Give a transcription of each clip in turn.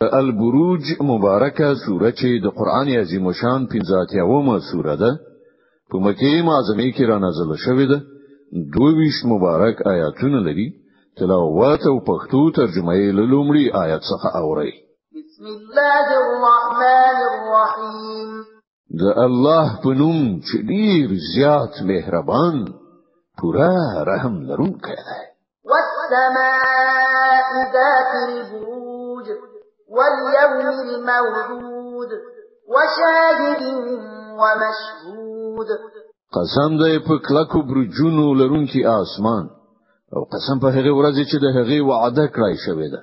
البروج مبارکه سوره چې د قران عظیم شان 50مه سوره ده په مکه معظمه کې را نازله شوې ده دویش مبارک آیاتونه لري تلاوت او پښتو ترجمه یې له لومړي آیت څخه اوري بسم الله الرحمن الرحیم د الله په نوم چې ډیر زیات مهربان پورا رحم لرونکی دی والسماء ذات البروج واليوم الموعود وشاهد ومشهود قسم دی په کلکو برجونو لرونکي آسمان او قسم په هغه ورځ چې د هغه وعده کړای شوې ده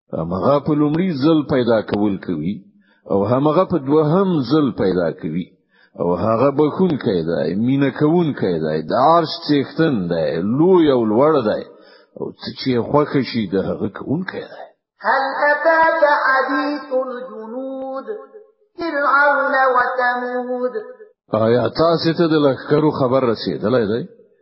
هغه په لومړي ځل پیدا کول کوي او هغه په دوهم ځل پیدا کوي او هغه بخون کیدا مینه کون کیدا د عرش څښتن دی لوی او لوړ دی او چې خوښ شي د هغه کون کیدا هل اتاك حديث الجنود فرعون وثمود آیا تاسو ته د لخرو خبر رسیدلای دی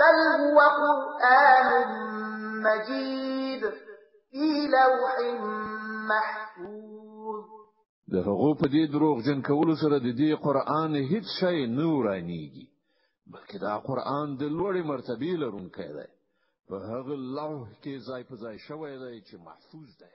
بل هو قرآن مجيد في لوح محفوظ د هغو په دې دروغ جن کولو سره د دې قرآن هیڅ شی نه ورانیږي بلکې دا قرآن د لوړې مرتبه لرونکی دی په هغه لوح کې ځای په ځای شوی دی چې محفوظ دی